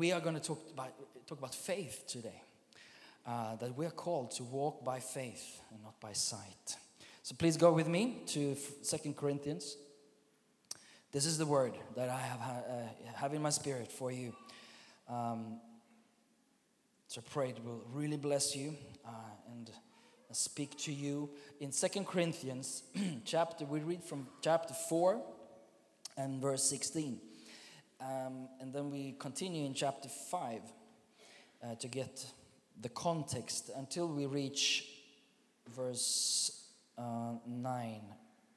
We are going to talk about, talk about faith today. Uh, that we are called to walk by faith and not by sight. So please go with me to Second Corinthians. This is the word that I have, uh, have in my spirit for you. Um, so pray it will really bless you uh, and speak to you. In Second Corinthians chapter, we read from chapter 4 and verse 16. Um, and then we continue in chapter 5 uh, to get the context until we reach verse uh, 9,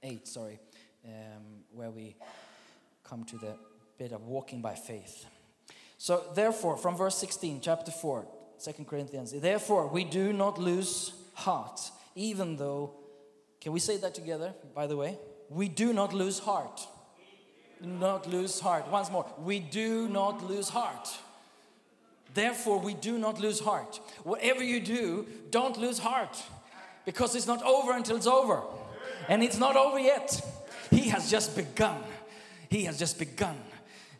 8, sorry, um, where we come to the bit of walking by faith. So, therefore, from verse 16, chapter 4, 2 Corinthians, therefore, we do not lose heart, even though, can we say that together, by the way? We do not lose heart. Not lose heart. Once more, we do not lose heart. Therefore, we do not lose heart. Whatever you do, don't lose heart because it's not over until it's over. And it's not over yet. He has just begun. He has just begun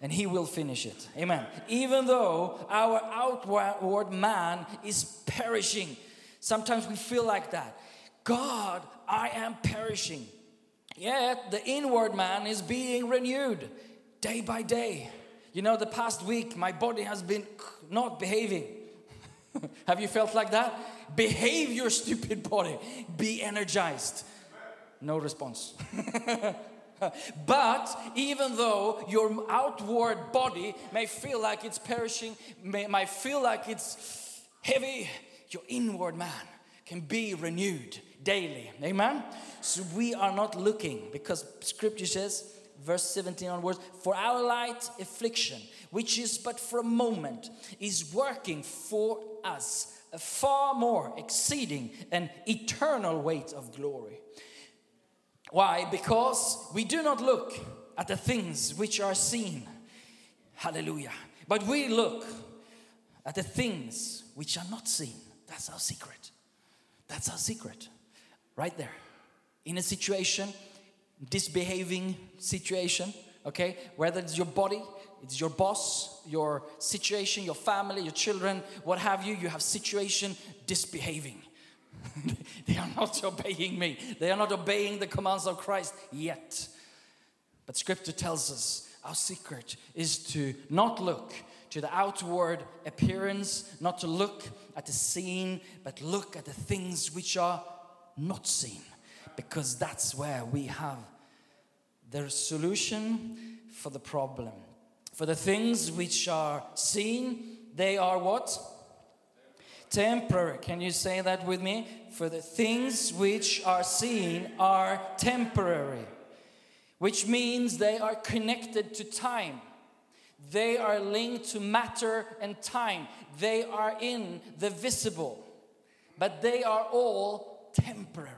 and he will finish it. Amen. Even though our outward man is perishing, sometimes we feel like that. God, I am perishing. Yet the inward man is being renewed day by day. You know, the past week, my body has been not behaving. Have you felt like that? Behave your stupid body. Be energized. No response. but even though your outward body may feel like it's perishing, may, feel like it's heavy, your inward man can be renewed daily. Amen? So we are not looking because scripture says, verse 17 onwards, for our light affliction, which is but for a moment, is working for us a far more exceeding and eternal weight of glory. Why? Because we do not look at the things which are seen. Hallelujah. But we look at the things which are not seen. That's our secret. That's our secret. Right there. In a situation, disbehaving situation, okay? Whether it's your body, it's your boss, your situation, your family, your children, what have you, you have situation disbehaving. they are not obeying me. They are not obeying the commands of Christ yet. But scripture tells us our secret is to not look to the outward appearance, not to look at the seen, but look at the things which are not seen. Because that's where we have the solution for the problem. For the things which are seen, they are what? Temporary. Can you say that with me? For the things which are seen are temporary, which means they are connected to time. They are linked to matter and time. They are in the visible, but they are all temporary.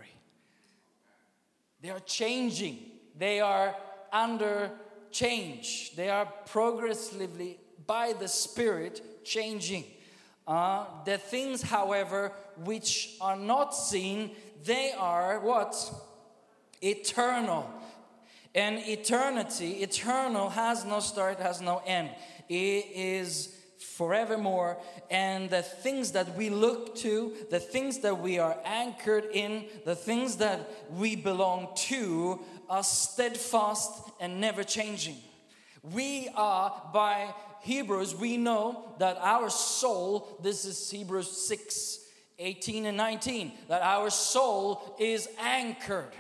They are changing, they are under change, they are progressively by the Spirit changing. Uh, the things, however, which are not seen, they are what? Eternal. And eternity, eternal has no start, has no end. It is forevermore. And the things that we look to, the things that we are anchored in, the things that we belong to are steadfast and never changing. We are by Hebrews, we know that our soul, this is Hebrews 6 18 and 19, that our soul is anchored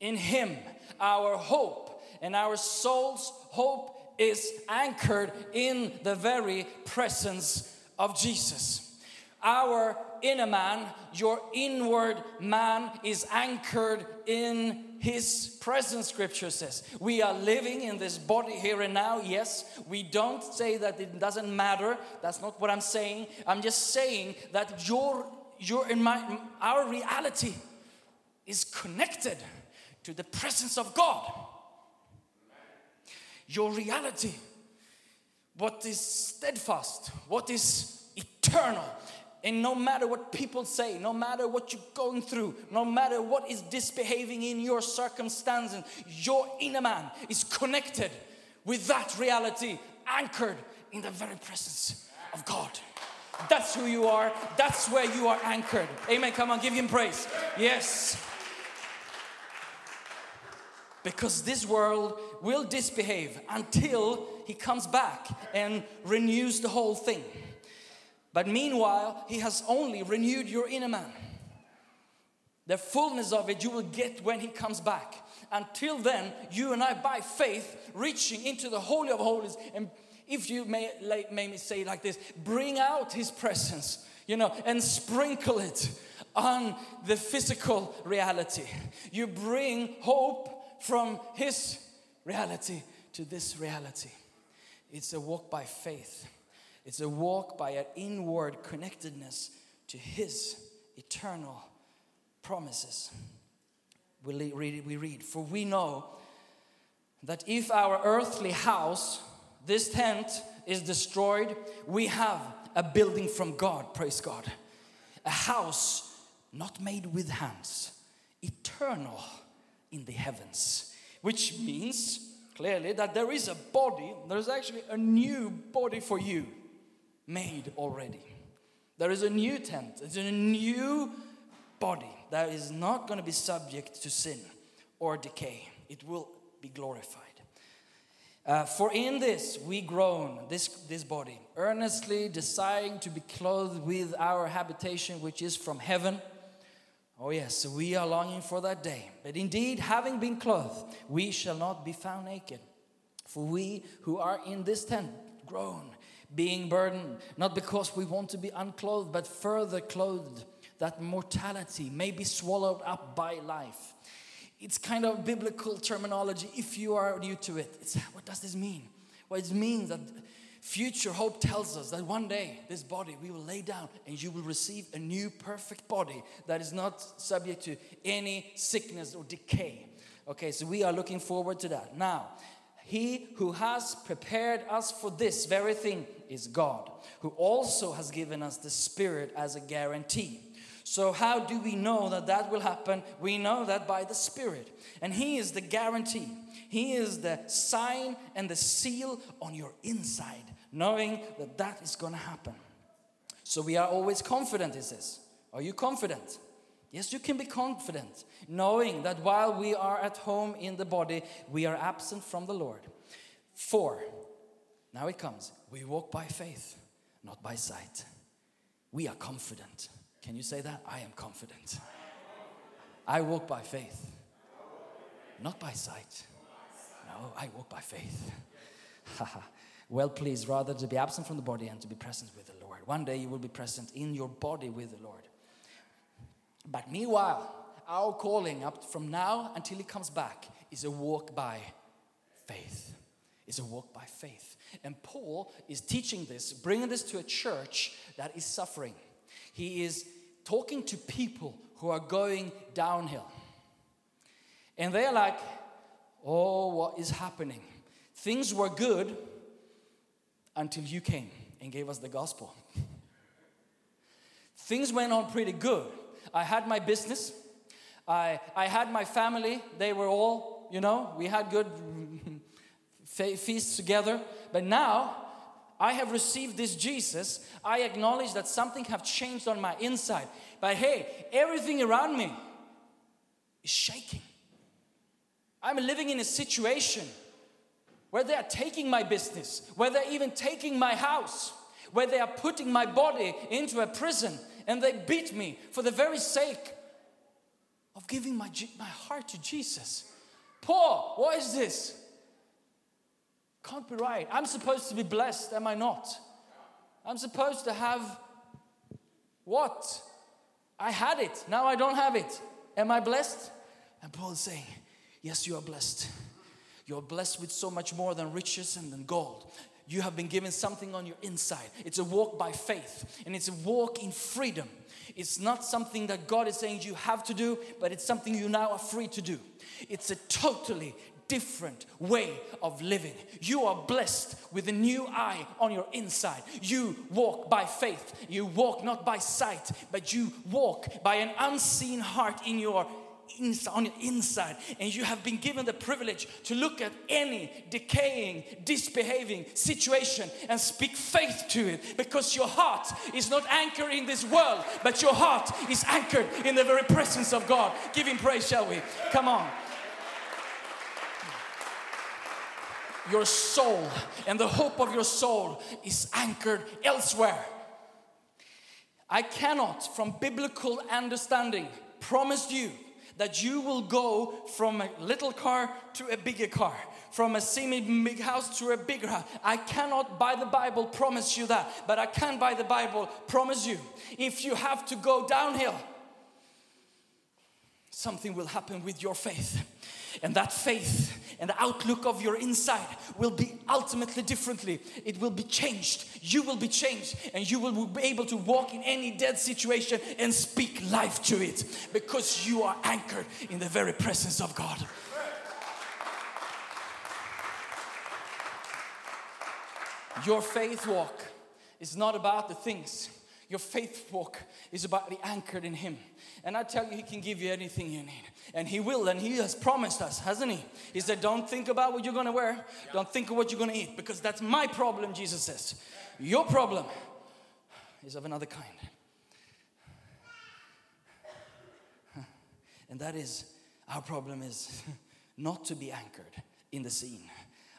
in Him, our hope, and our soul's hope is anchored in the very presence of Jesus. Our inner man, your inward man, is anchored in His presence, scripture says. We are living in this body here and now, yes. We don't say that it doesn't matter. That's not what I'm saying. I'm just saying that your, your in my, our reality is connected to the presence of God. Your reality, what is steadfast, what is eternal, and no matter what people say, no matter what you're going through, no matter what is disbehaving in your circumstances, your inner man is connected with that reality, anchored in the very presence of God. That's who you are. That's where you are anchored. Amen. Come on, give him praise. Yes. Because this world will disbehave until he comes back and renews the whole thing. But meanwhile, he has only renewed your inner man. The fullness of it you will get when he comes back. Until then, you and I, by faith, reaching into the Holy of Holies, and if you may, may me say like this, bring out his presence, you know, and sprinkle it on the physical reality. You bring hope from his reality to this reality. It's a walk by faith. It's a walk by an inward connectedness to His eternal promises. We read, we read, For we know that if our earthly house, this tent, is destroyed, we have a building from God, praise God. A house not made with hands, eternal in the heavens, which means clearly that there is a body, there's actually a new body for you made already. There is a new tent, it's a new body that is not going to be subject to sin or decay. It will be glorified. Uh, for in this we groan, this, this body, earnestly desiring to be clothed with our habitation which is from heaven. Oh, yes, we are longing for that day. But indeed, having been clothed, we shall not be found naked. For we who are in this tent groan, being burdened, not because we want to be unclothed, but further clothed, that mortality may be swallowed up by life. It's kind of biblical terminology if you are new to it. It's, what does this mean? Well, it means that future hope tells us that one day this body we will lay down and you will receive a new perfect body that is not subject to any sickness or decay. Okay, so we are looking forward to that. Now, he who has prepared us for this very thing is God, who also has given us the Spirit as a guarantee. So, how do we know that that will happen? We know that by the Spirit. And He is the guarantee, He is the sign and the seal on your inside, knowing that that is going to happen. So, we are always confident, He says. Are you confident? Yes, you can be confident, knowing that while we are at home in the body, we are absent from the Lord. Four, now it comes. We walk by faith, not by sight. We are confident. Can you say that? I am confident. I walk by faith, not by sight. No, I walk by faith. well pleased rather to be absent from the body and to be present with the Lord. One day you will be present in your body with the Lord. But meanwhile, our calling up from now until he comes back is a walk by faith. Is a walk by faith. And Paul is teaching this, bringing this to a church that is suffering. He is talking to people who are going downhill. And they're like, oh, what is happening? Things were good until you came and gave us the gospel. Things went on pretty good. I had my business. I, I had my family. They were all, you know, we had good feasts together. But now I have received this Jesus. I acknowledge that something have changed on my inside. But hey, everything around me is shaking. I'm living in a situation where they are taking my business, where they're even taking my house, where they are putting my body into a prison and they beat me for the very sake of giving my, my heart to Jesus. Paul, what is this? Can't be right. I'm supposed to be blessed, am I not? I'm supposed to have what? I had it, now I don't have it. Am I blessed? And Paul is saying, Yes, you are blessed. You're blessed with so much more than riches and than gold. You have been given something on your inside. It's a walk by faith and it's a walk in freedom. It's not something that God is saying you have to do, but it's something you now are free to do. It's a totally different way of living. You are blessed with a new eye on your inside. You walk by faith. You walk not by sight, but you walk by an unseen heart in your on your inside. And you have been given the privilege to look at any decaying, disbehaving situation and speak faith to it because your heart is not anchored in this world, but your heart is anchored in the very presence of God. Give him praise, shall we? Come on. your soul and the hope of your soul is anchored elsewhere. I cannot, from biblical understanding, promise you that you will go from a little car to a bigger car, from a semi big house to a bigger house. I cannot, by the Bible, promise you that, but I can, by the Bible, promise you if you have to go downhill, something will happen with your faith. And that faith and the outlook of your inside will be ultimately differently. It will be changed. You will be changed, and you will be able to walk in any dead situation and speak life to it because you are anchored in the very presence of God. Your faith walk is not about the things. Your faith walk is about the anchored in Him. And I tell you, He can give you anything you need. And He will, and He has promised us, hasn't He? He said, Don't think about what you're gonna wear, don't think of what you're gonna eat, because that's my problem, Jesus says. Your problem is of another kind. And that is, our problem is not to be anchored in the seen.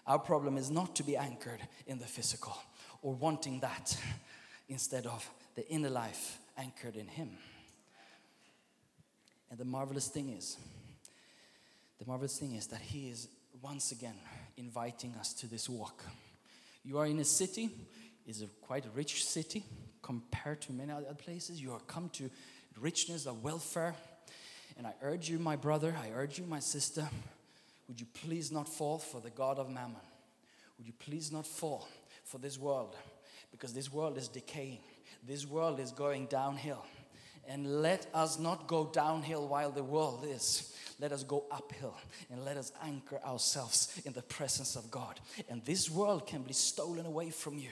Our problem is not to be anchored in the physical or wanting that instead of the inner life anchored in Him. And the marvelous thing is, the marvelous thing is that He is once again inviting us to this walk. You are in a city, is a quite rich city compared to many other places. You are come to richness of welfare. And I urge you, my brother, I urge you, my sister, would you please not fall for the God of mammon? Would you please not fall for this world? Because this world is decaying, this world is going downhill. And let us not go downhill while the world is. Let us go uphill and let us anchor ourselves in the presence of God. And this world can be stolen away from you.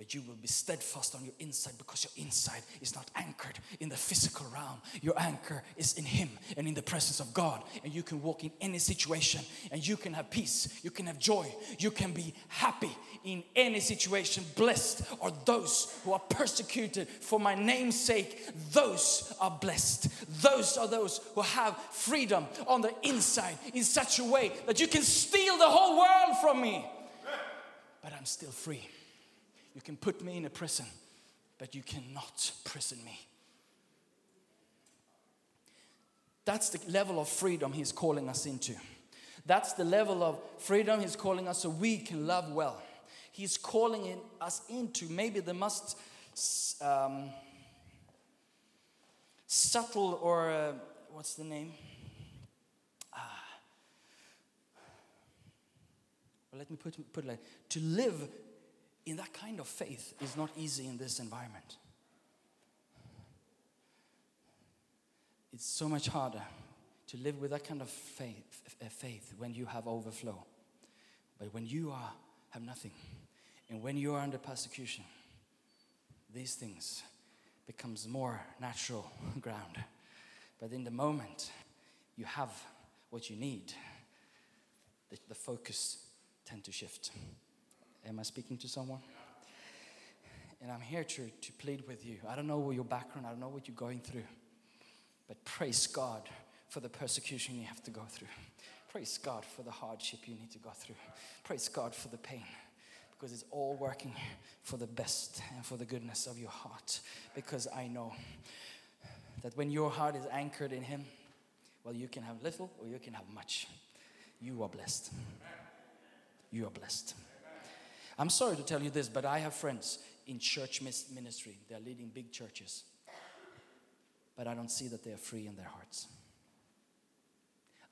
But you will be steadfast on your inside because your inside is not anchored in the physical realm. Your anchor is in Him and in the presence of God. And you can walk in any situation and you can have peace, you can have joy, you can be happy in any situation. Blessed are those who are persecuted for my name's sake. Those are blessed. Those are those who have freedom on the inside in such a way that you can steal the whole world from me, but I'm still free. You can put me in a prison, but you cannot prison me. That's the level of freedom He's calling us into. That's the level of freedom He's calling us so we can love well. He's calling in us into maybe the most um, subtle or uh, what's the name? Ah. Well, let me put, put it like to live in that kind of faith is not easy in this environment. It's so much harder to live with that kind of faith, uh, faith when you have overflow. But when you are, have nothing, and when you are under persecution, these things becomes more natural ground. But in the moment you have what you need, the, the focus tend to shift. Am I speaking to someone? And I'm here to, to plead with you. I don't know your background, I don't know what you're going through, but praise God for the persecution you have to go through. Praise God for the hardship you need to go through. Praise God for the pain because it's all working for the best and for the goodness of your heart. Because I know that when your heart is anchored in Him, well, you can have little or you can have much. You are blessed. You are blessed. I'm sorry to tell you this, but I have friends in church ministry. They're leading big churches. But I don't see that they are free in their hearts.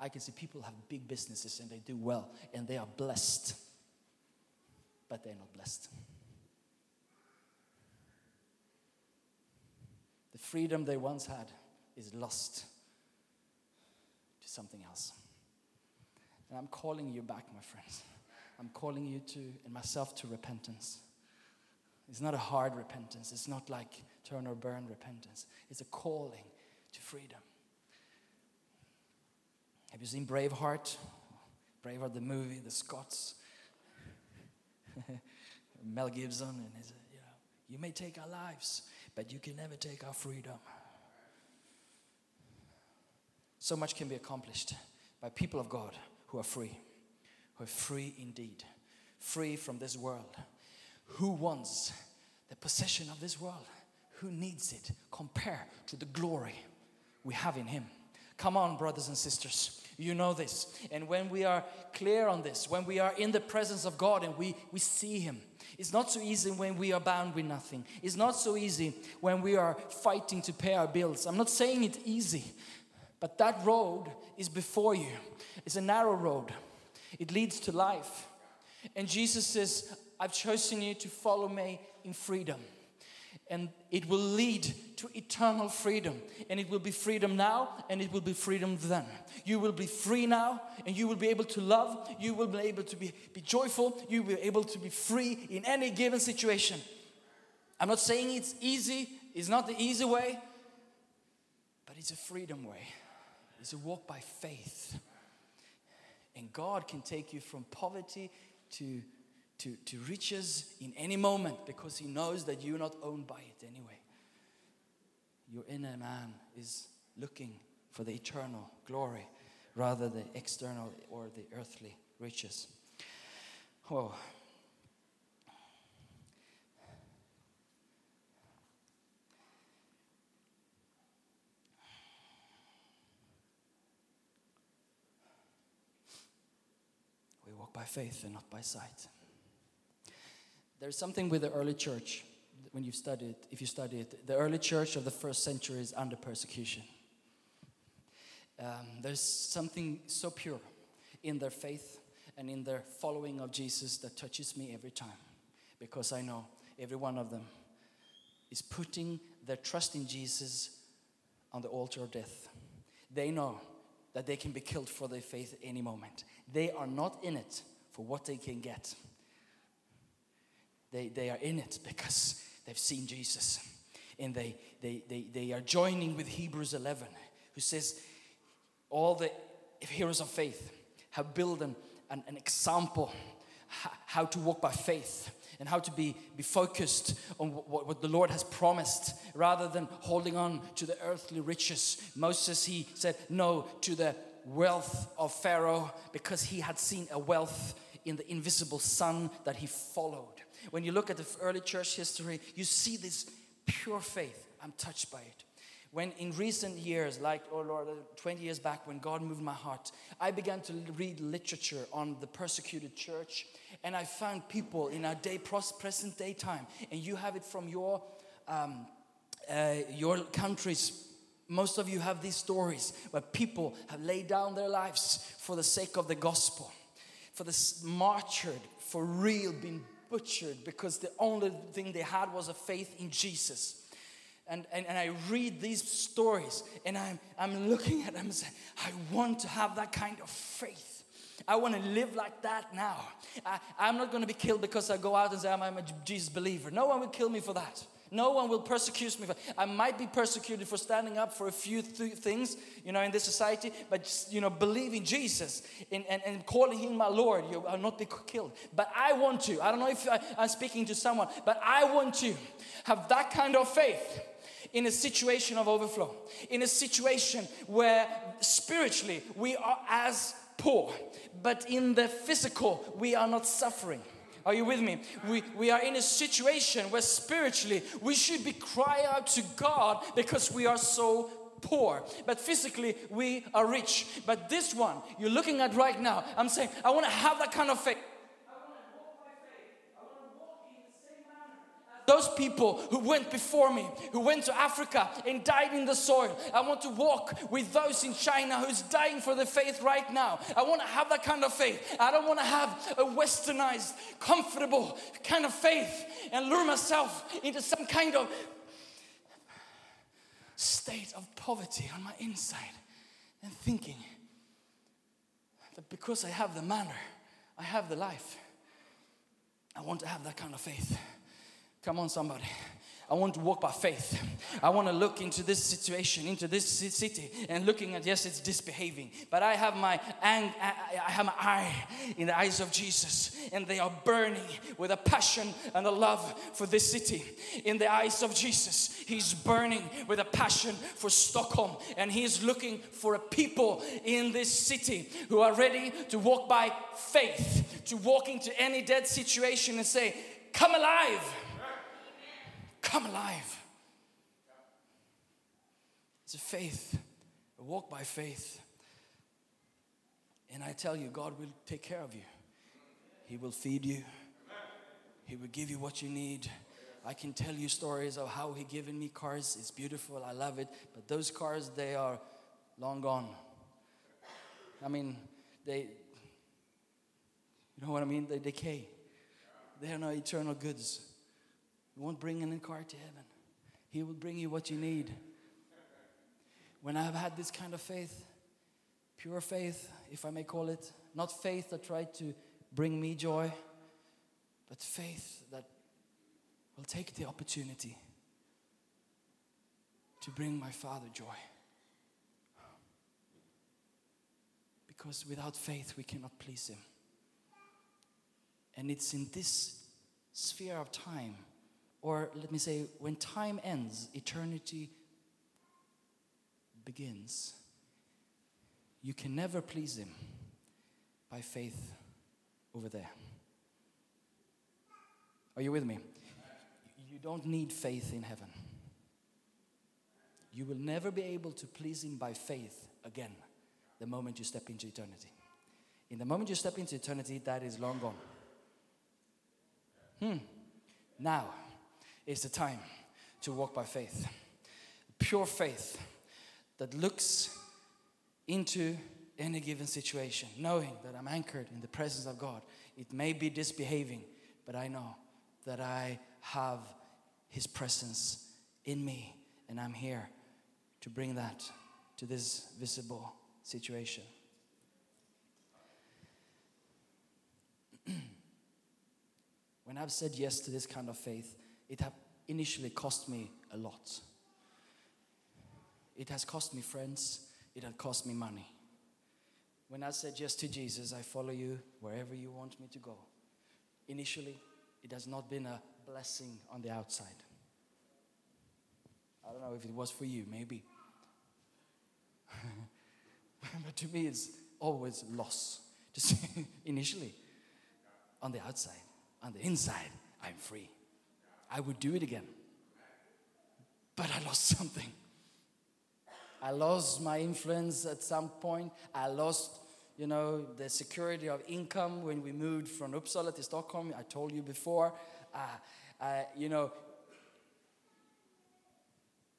I can see people have big businesses and they do well and they are blessed, but they're not blessed. The freedom they once had is lost to something else. And I'm calling you back, my friends. I'm calling you to, and myself to repentance. It's not a hard repentance. It's not like turn or burn repentance. It's a calling to freedom. Have you seen Braveheart? Braveheart, the movie, the Scots. Mel Gibson, and his, you know, you may take our lives, but you can never take our freedom. So much can be accomplished by people of God who are free, who are free indeed, free from this world. Who wants the possession of this world? Who needs it compared to the glory we have in Him? Come on, brothers and sisters. You know this. And when we are clear on this, when we are in the presence of God and we, we see Him, it's not so easy when we are bound with nothing. It's not so easy when we are fighting to pay our bills. I'm not saying it's easy, but that road is before you. It's a narrow road, it leads to life. And Jesus says, I've chosen you to follow me in freedom. And it will lead to eternal freedom. And it will be freedom now and it will be freedom then. You will be free now and you will be able to love. You will be able to be, be joyful. You will be able to be free in any given situation. I'm not saying it's easy, it's not the easy way, but it's a freedom way. It's a walk by faith. And God can take you from poverty to, to, to riches in any moment because He knows that you're not owned by it anyway. Your inner man is looking for the eternal glory rather the external or the earthly riches. Oh. We walk by faith and not by sight. There's something with the early church when you study it, if you study it. The early church of the first century is under persecution. Um, there's something so pure in their faith and in their following of Jesus that touches me every time because I know every one of them is putting their trust in Jesus on the altar of death. They know that they can be killed for their faith at any moment. They are not in it for what they can get. They, they are in it because they've seen Jesus. And they, they, they, they are joining with Hebrews 11, who says, All the heroes of faith have built an, an, an example how to walk by faith and how to be, be focused on what, what the Lord has promised rather than holding on to the earthly riches. Moses, he said no to the wealth of Pharaoh because he had seen a wealth in the invisible Son that he followed. When you look at the early church history, you see this pure faith. I'm touched by it. When in recent years, like, oh Lord, uh, 20 years back, when God moved my heart, I began to read literature on the persecuted church, and I found people in our day, present day time, and you have it from your, um, uh, your countries. Most of you have these stories where people have laid down their lives for the sake of the gospel, for the martyred, for real, being butchered because the only thing they had was a faith in Jesus and, and, and I read these stories and I'm, I'm looking at them and saying, I want to have that kind of faith. I want to live like that now. I, I'm not going to be killed because I go out and say I'm, I'm a Jesus believer. No one will kill me for that. No one will persecute me. For, I might be persecuted for standing up for a few th- things, you know, in this society, but just, you know, believing Jesus and, and, and calling Him my Lord, you will not be killed. But I want to. I don't know if I, I'm speaking to someone, but I want to have that kind of faith in a situation of overflow, in a situation where spiritually we are as poor, but in the physical we are not suffering. Are you with me? We, we are in a situation where spiritually we should be crying out to God because we are so poor, but physically we are rich. But this one you're looking at right now, I'm saying, I want to have that kind of faith. I want to walk by faith. I want to walk in the same manner as those people who went before me, who went to Africa and died in the soil. I want to walk with those in China who's dying for the faith right now. I want to have that kind of faith. I don't want to have a westernized, comfortable kind of faith and lure myself into some kind of state of poverty on my inside and thinking that because I have the manner, I have the life. I want to have that kind of faith. Come on, somebody. I want to walk by faith. I want to look into this situation, into this city, and looking at yes, it's disbehaving, but I have my ang- I have my eye in the eyes of Jesus, and they are burning with a passion and a love for this city. In the eyes of Jesus, He's burning with a passion for Stockholm, and He's looking for a people in this city who are ready to walk by faith, to walk into any dead situation and say, "Come alive." Come alive. It's a faith, a walk by faith. And I tell you, God will take care of you. He will feed you, He will give you what you need. I can tell you stories of how He given me cars. It's beautiful, I love it. But those cars, they are long gone. I mean, they, you know what I mean? They decay. They are not eternal goods. He won't bring any car to heaven. He will bring you what you need. When I've had this kind of faith, pure faith, if I may call it, not faith that tried to bring me joy, but faith that will take the opportunity to bring my Father joy. Because without faith, we cannot please Him. And it's in this sphere of time, or let me say, when time ends, eternity begins. You can never please Him by faith over there. Are you with me? You don't need faith in heaven. You will never be able to please Him by faith again the moment you step into eternity. In the moment you step into eternity, that is long gone. Hmm. Now is the time to walk by faith. Pure faith that looks into any given situation, knowing that I'm anchored in the presence of God. It may be disbehaving, but I know that I have His presence in me, and I'm here to bring that to this visible situation. when I've said yes to this kind of faith, it have initially cost me a lot. It has cost me friends, it has cost me money. When I said yes to Jesus, I follow you wherever you want me to go. Initially, it has not been a blessing on the outside. I don't know if it was for you, maybe. but to me, it's always loss. Just initially, on the outside, on the inside, I'm free. I would do it again. But I lost something. I lost my influence at some point. I lost, you know, the security of income when we moved from Uppsala to Stockholm. I told you before. Uh, uh, you know,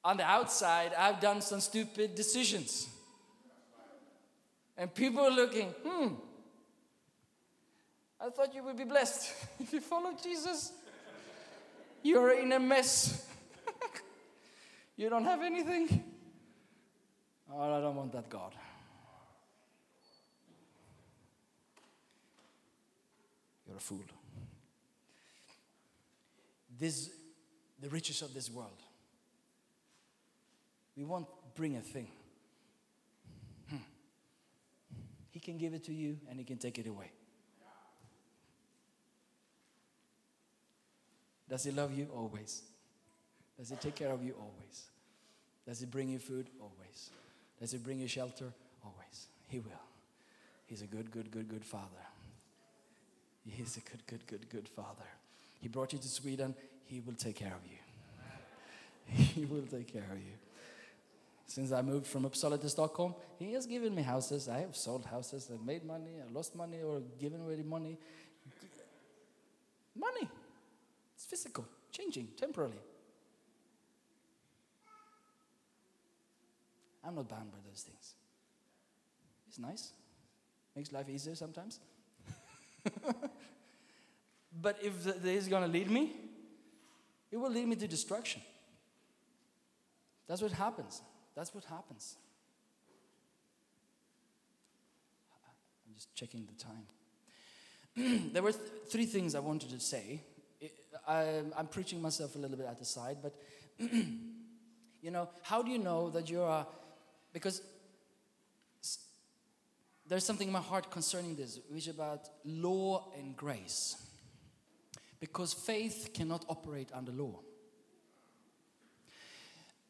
on the outside, I've done some stupid decisions. And people are looking, hmm, I thought you would be blessed. if you follow Jesus, you're in a mess. you don't have anything. Oh, I don't want that God. You're a fool. This, the riches of this world. We won't bring a thing. Hmm. He can give it to you and he can take it away. Does he love you? Always. Does he take care of you? Always. Does he bring you food? Always. Does he bring you shelter? Always. He will. He's a good, good, good, good father. He's a good, good, good, good father. He brought you to Sweden. He will take care of you. He will take care of you. Since I moved from Uppsala to Stockholm, he has given me houses. I have sold houses. I've made money. I lost money or given away money. Money. Physical. changing temporarily. I'm not bound by those things. It's nice, makes life easier sometimes. but if th- this is going to lead me, it will lead me to destruction. That's what happens. That's what happens. I'm just checking the time. there were th- three things I wanted to say. I'm preaching myself a little bit at the side, but you know, how do you know that you're a, because there's something in my heart concerning this, which is about law and grace. Because faith cannot operate under law.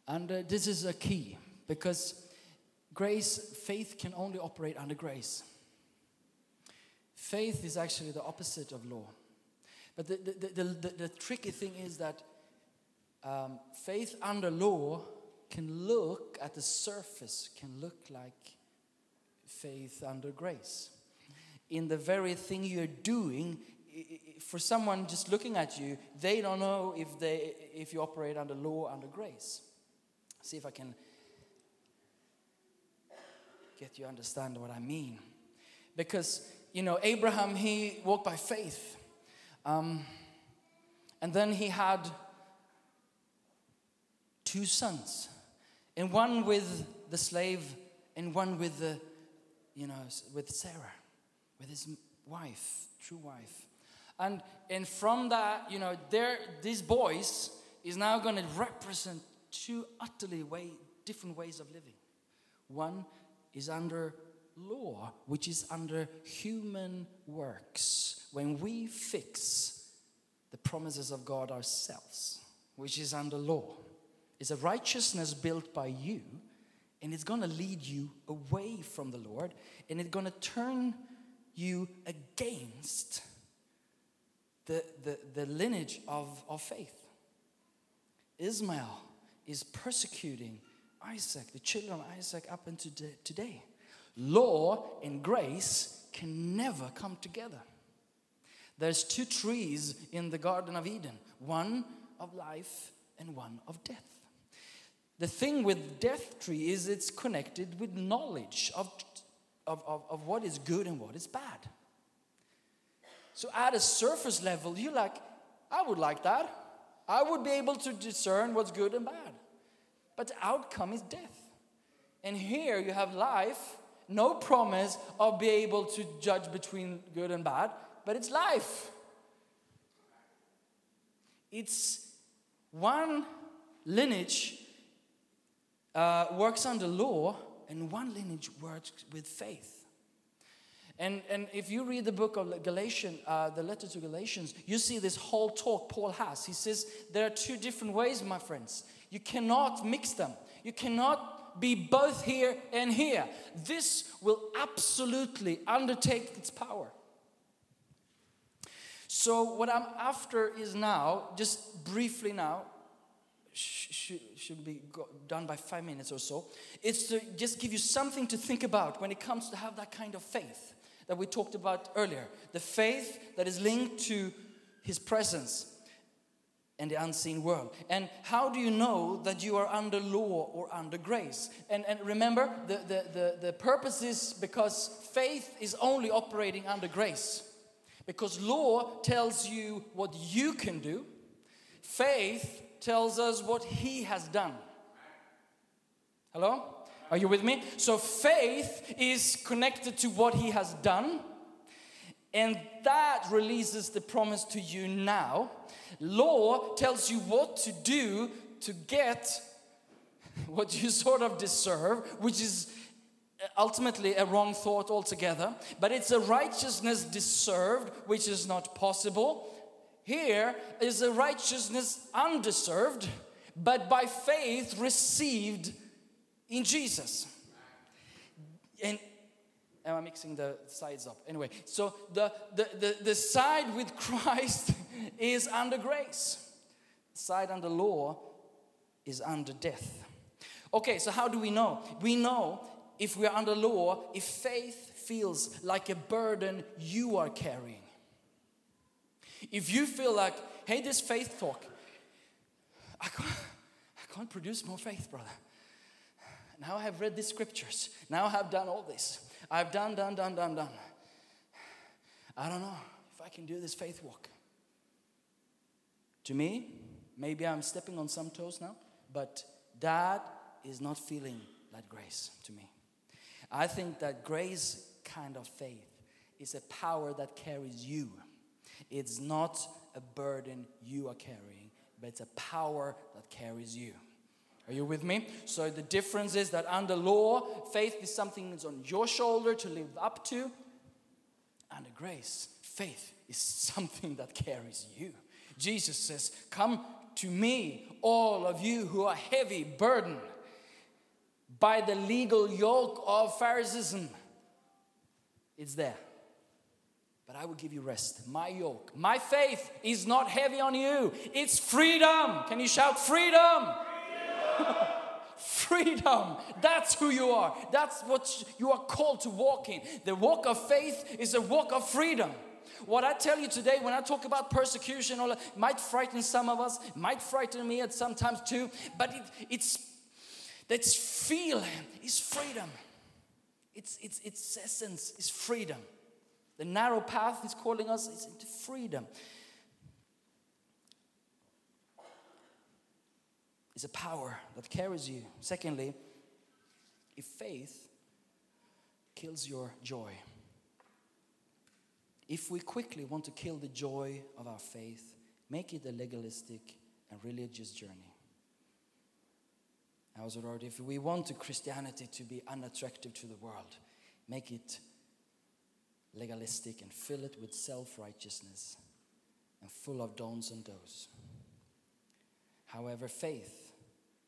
And uh, this is a key because grace, faith can only operate under grace. Faith is actually the opposite of law. But the, the, the, the, tricky thing is that um, faith under law can look at the surface, can look like faith under grace. In the very thing you're doing, for someone just looking at you, they don't know if, they, if you operate under law or under grace. See if I can get you understand what I mean. Because, you know, Abraham, he walked by faith. Um, and then he had two sons, and one with the slave, and one with the, you know, with Sarah, with his wife, true wife. And and from that, you know, there these boys is now going to represent two utterly way different ways of living. One is under law, which is under human works. When we fix the promises of God ourselves, which is under law, it's a righteousness built by you, and it's going to lead you away from the Lord, and it's going to turn you against the, the, the lineage of, of faith. Ismael is persecuting Isaac, the children of Isaac, up until today. Law and grace can never come together. There's two trees in the Garden of Eden one of life and one of death. The thing with death tree is it's connected with knowledge of, of, of, of what is good and what is bad. So at a surface level, you're like, I would like that. I would be able to discern what's good and bad. But the outcome is death. And here you have life, no promise of being able to judge between good and bad, but it's life. It's one lineage uh, works under law, and one lineage works with faith. And, and if you read the book of Galatians, uh, the letter to Galatians, you see this whole talk Paul has. He says there are two different ways, my friends. You cannot mix them. You cannot be both here and here. This will absolutely undertake its power. So, what I'm after is now, just briefly now, sh- should, should be done by five minutes or so. It's to just give you something to think about when it comes to have that kind of faith that we talked about earlier. The faith that is linked to His presence and the unseen world. And how do you know that you are under law or under grace? And, and remember, the, the, the, the purpose is because faith is only operating under grace. Because law tells you what you can do, faith tells us what He has done. Hello? Are you with me? So faith is connected to what He has done. And that releases the promise to you now. Law tells you what to do to get what you sort of deserve, which is ultimately a wrong thought altogether. But it's a righteousness deserved, which is not possible. Here is a righteousness undeserved, but by faith received in Jesus. And am I mixing the sides up? Anyway, so the, the, the, the side with Christ is under grace. The side under law is under death. Okay, so how do we know? We know if we're under law, if faith feels like a burden you are carrying. If you feel like, hey, this faith talk, I can't, I can't produce more faith, brother. Now I have read these scriptures. Now I have done all this. I've done, done, done, done, done. I don't know if I can do this faith walk. To me, maybe I'm stepping on some toes now, but that is not feeling that grace to me. I think that grace kind of faith is a power that carries you. It's not a burden you are carrying, but it's a power that carries you. Are you with me? So the difference is that under law, faith is something that's on your shoulder to live up to. Under grace, faith is something that carries you. Jesus says, Come to me, all of you who are heavy burdened by the legal yoke of Pharisaism. It's there. But I will give you rest. My yoke, my faith is not heavy on you. It's freedom. Can you shout freedom? freedom. freedom. That's who you are. That's what you are called to walk in. The walk of faith is a walk of freedom. What I tell you today, when I talk about persecution, all might frighten some of us, might frighten me at sometimes too, but it, it's that's feel is freedom. Its, its, its essence is freedom. The narrow path is calling us is into freedom. It's a power that carries you. Secondly, if faith kills your joy, if we quickly want to kill the joy of our faith, make it a legalistic and religious journey. Already, if we want Christianity to be unattractive to the world, make it legalistic and fill it with self righteousness and full of don'ts and do's. However, faith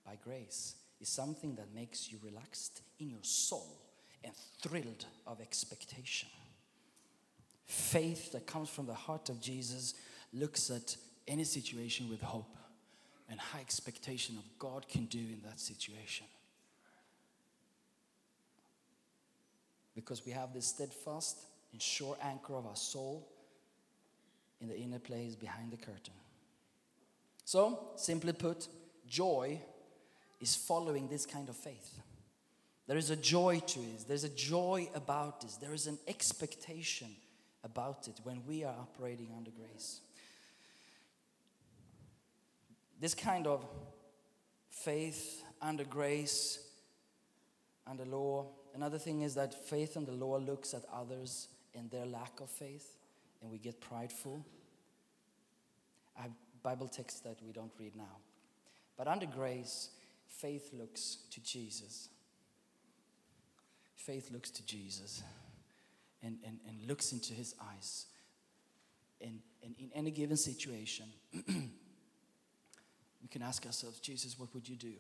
by grace is something that makes you relaxed in your soul and thrilled of expectation. Faith that comes from the heart of Jesus looks at any situation with hope and high expectation of God can do in that situation. Because we have this steadfast and sure anchor of our soul in the inner place behind the curtain. So, simply put, joy is following this kind of faith. There is a joy to it. There's a joy about this. There is an expectation about it when we are operating under grace. This kind of faith under grace, under law. Another thing is that faith under law looks at others and their lack of faith, and we get prideful. I have Bible texts that we don't read now. But under grace, faith looks to Jesus. Faith looks to Jesus and, and, and looks into his eyes. And, and in any given situation, we can ask ourselves, Jesus, what would you do?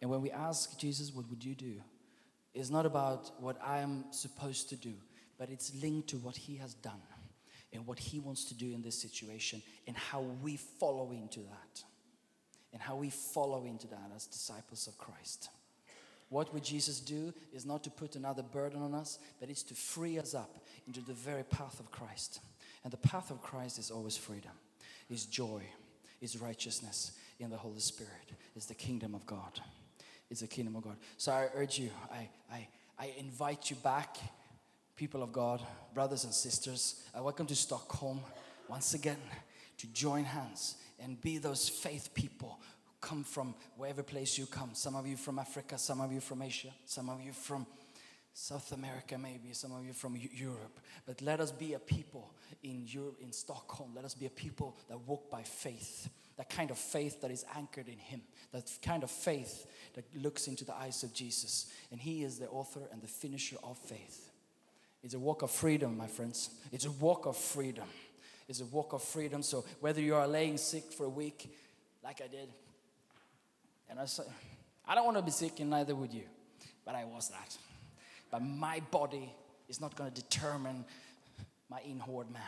And when we ask Jesus, what would you do? It's not about what I am supposed to do, but it's linked to what he has done and what he wants to do in this situation and how we follow into that. And how we follow into that as disciples of Christ. What would Jesus do is not to put another burden on us, but it's to free us up into the very path of Christ. And the path of Christ is always freedom, is joy, is righteousness in the Holy Spirit, is the kingdom of God. Is the kingdom of God. So I urge you, I, I, I invite you back, people of God, brothers and sisters. I welcome to Stockholm once again to join hands and be those faith people who come from wherever place you come. Some of you from Africa, some of you from Asia, some of you from South America, maybe some of you from Europe. But let us be a people in Europe, in Stockholm. Let us be a people that walk by faith. That kind of faith that is anchored in Him. That kind of faith that looks into the eyes of Jesus. And He is the author and the finisher of faith. It's a walk of freedom, my friends. It's a walk of freedom. It's a walk of freedom. So whether you are laying sick for a week, like I did, and I say, I don't want to be sick, and neither would you, but I was that. But my body is not going to determine my inward man.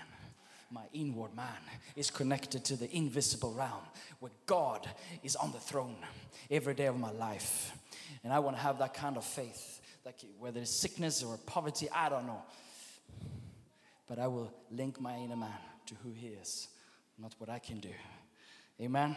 My inward man is connected to the invisible realm where God is on the throne every day of my life. And I want to have that kind of faith, like whether it's sickness or poverty, I don't know. But I will link my inner man to who he is, not what I can do. Amen.